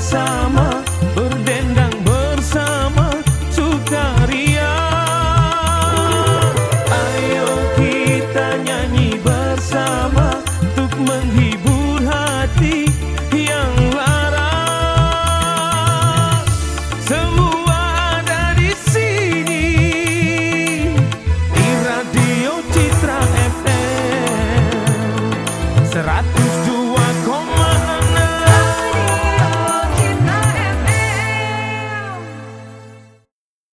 bersama Berdendang bersama Sukaria. Ayo kita nyanyi bersama Untuk menghibur hati yang lara Semua ada di sini. Di Radio Citra FM 102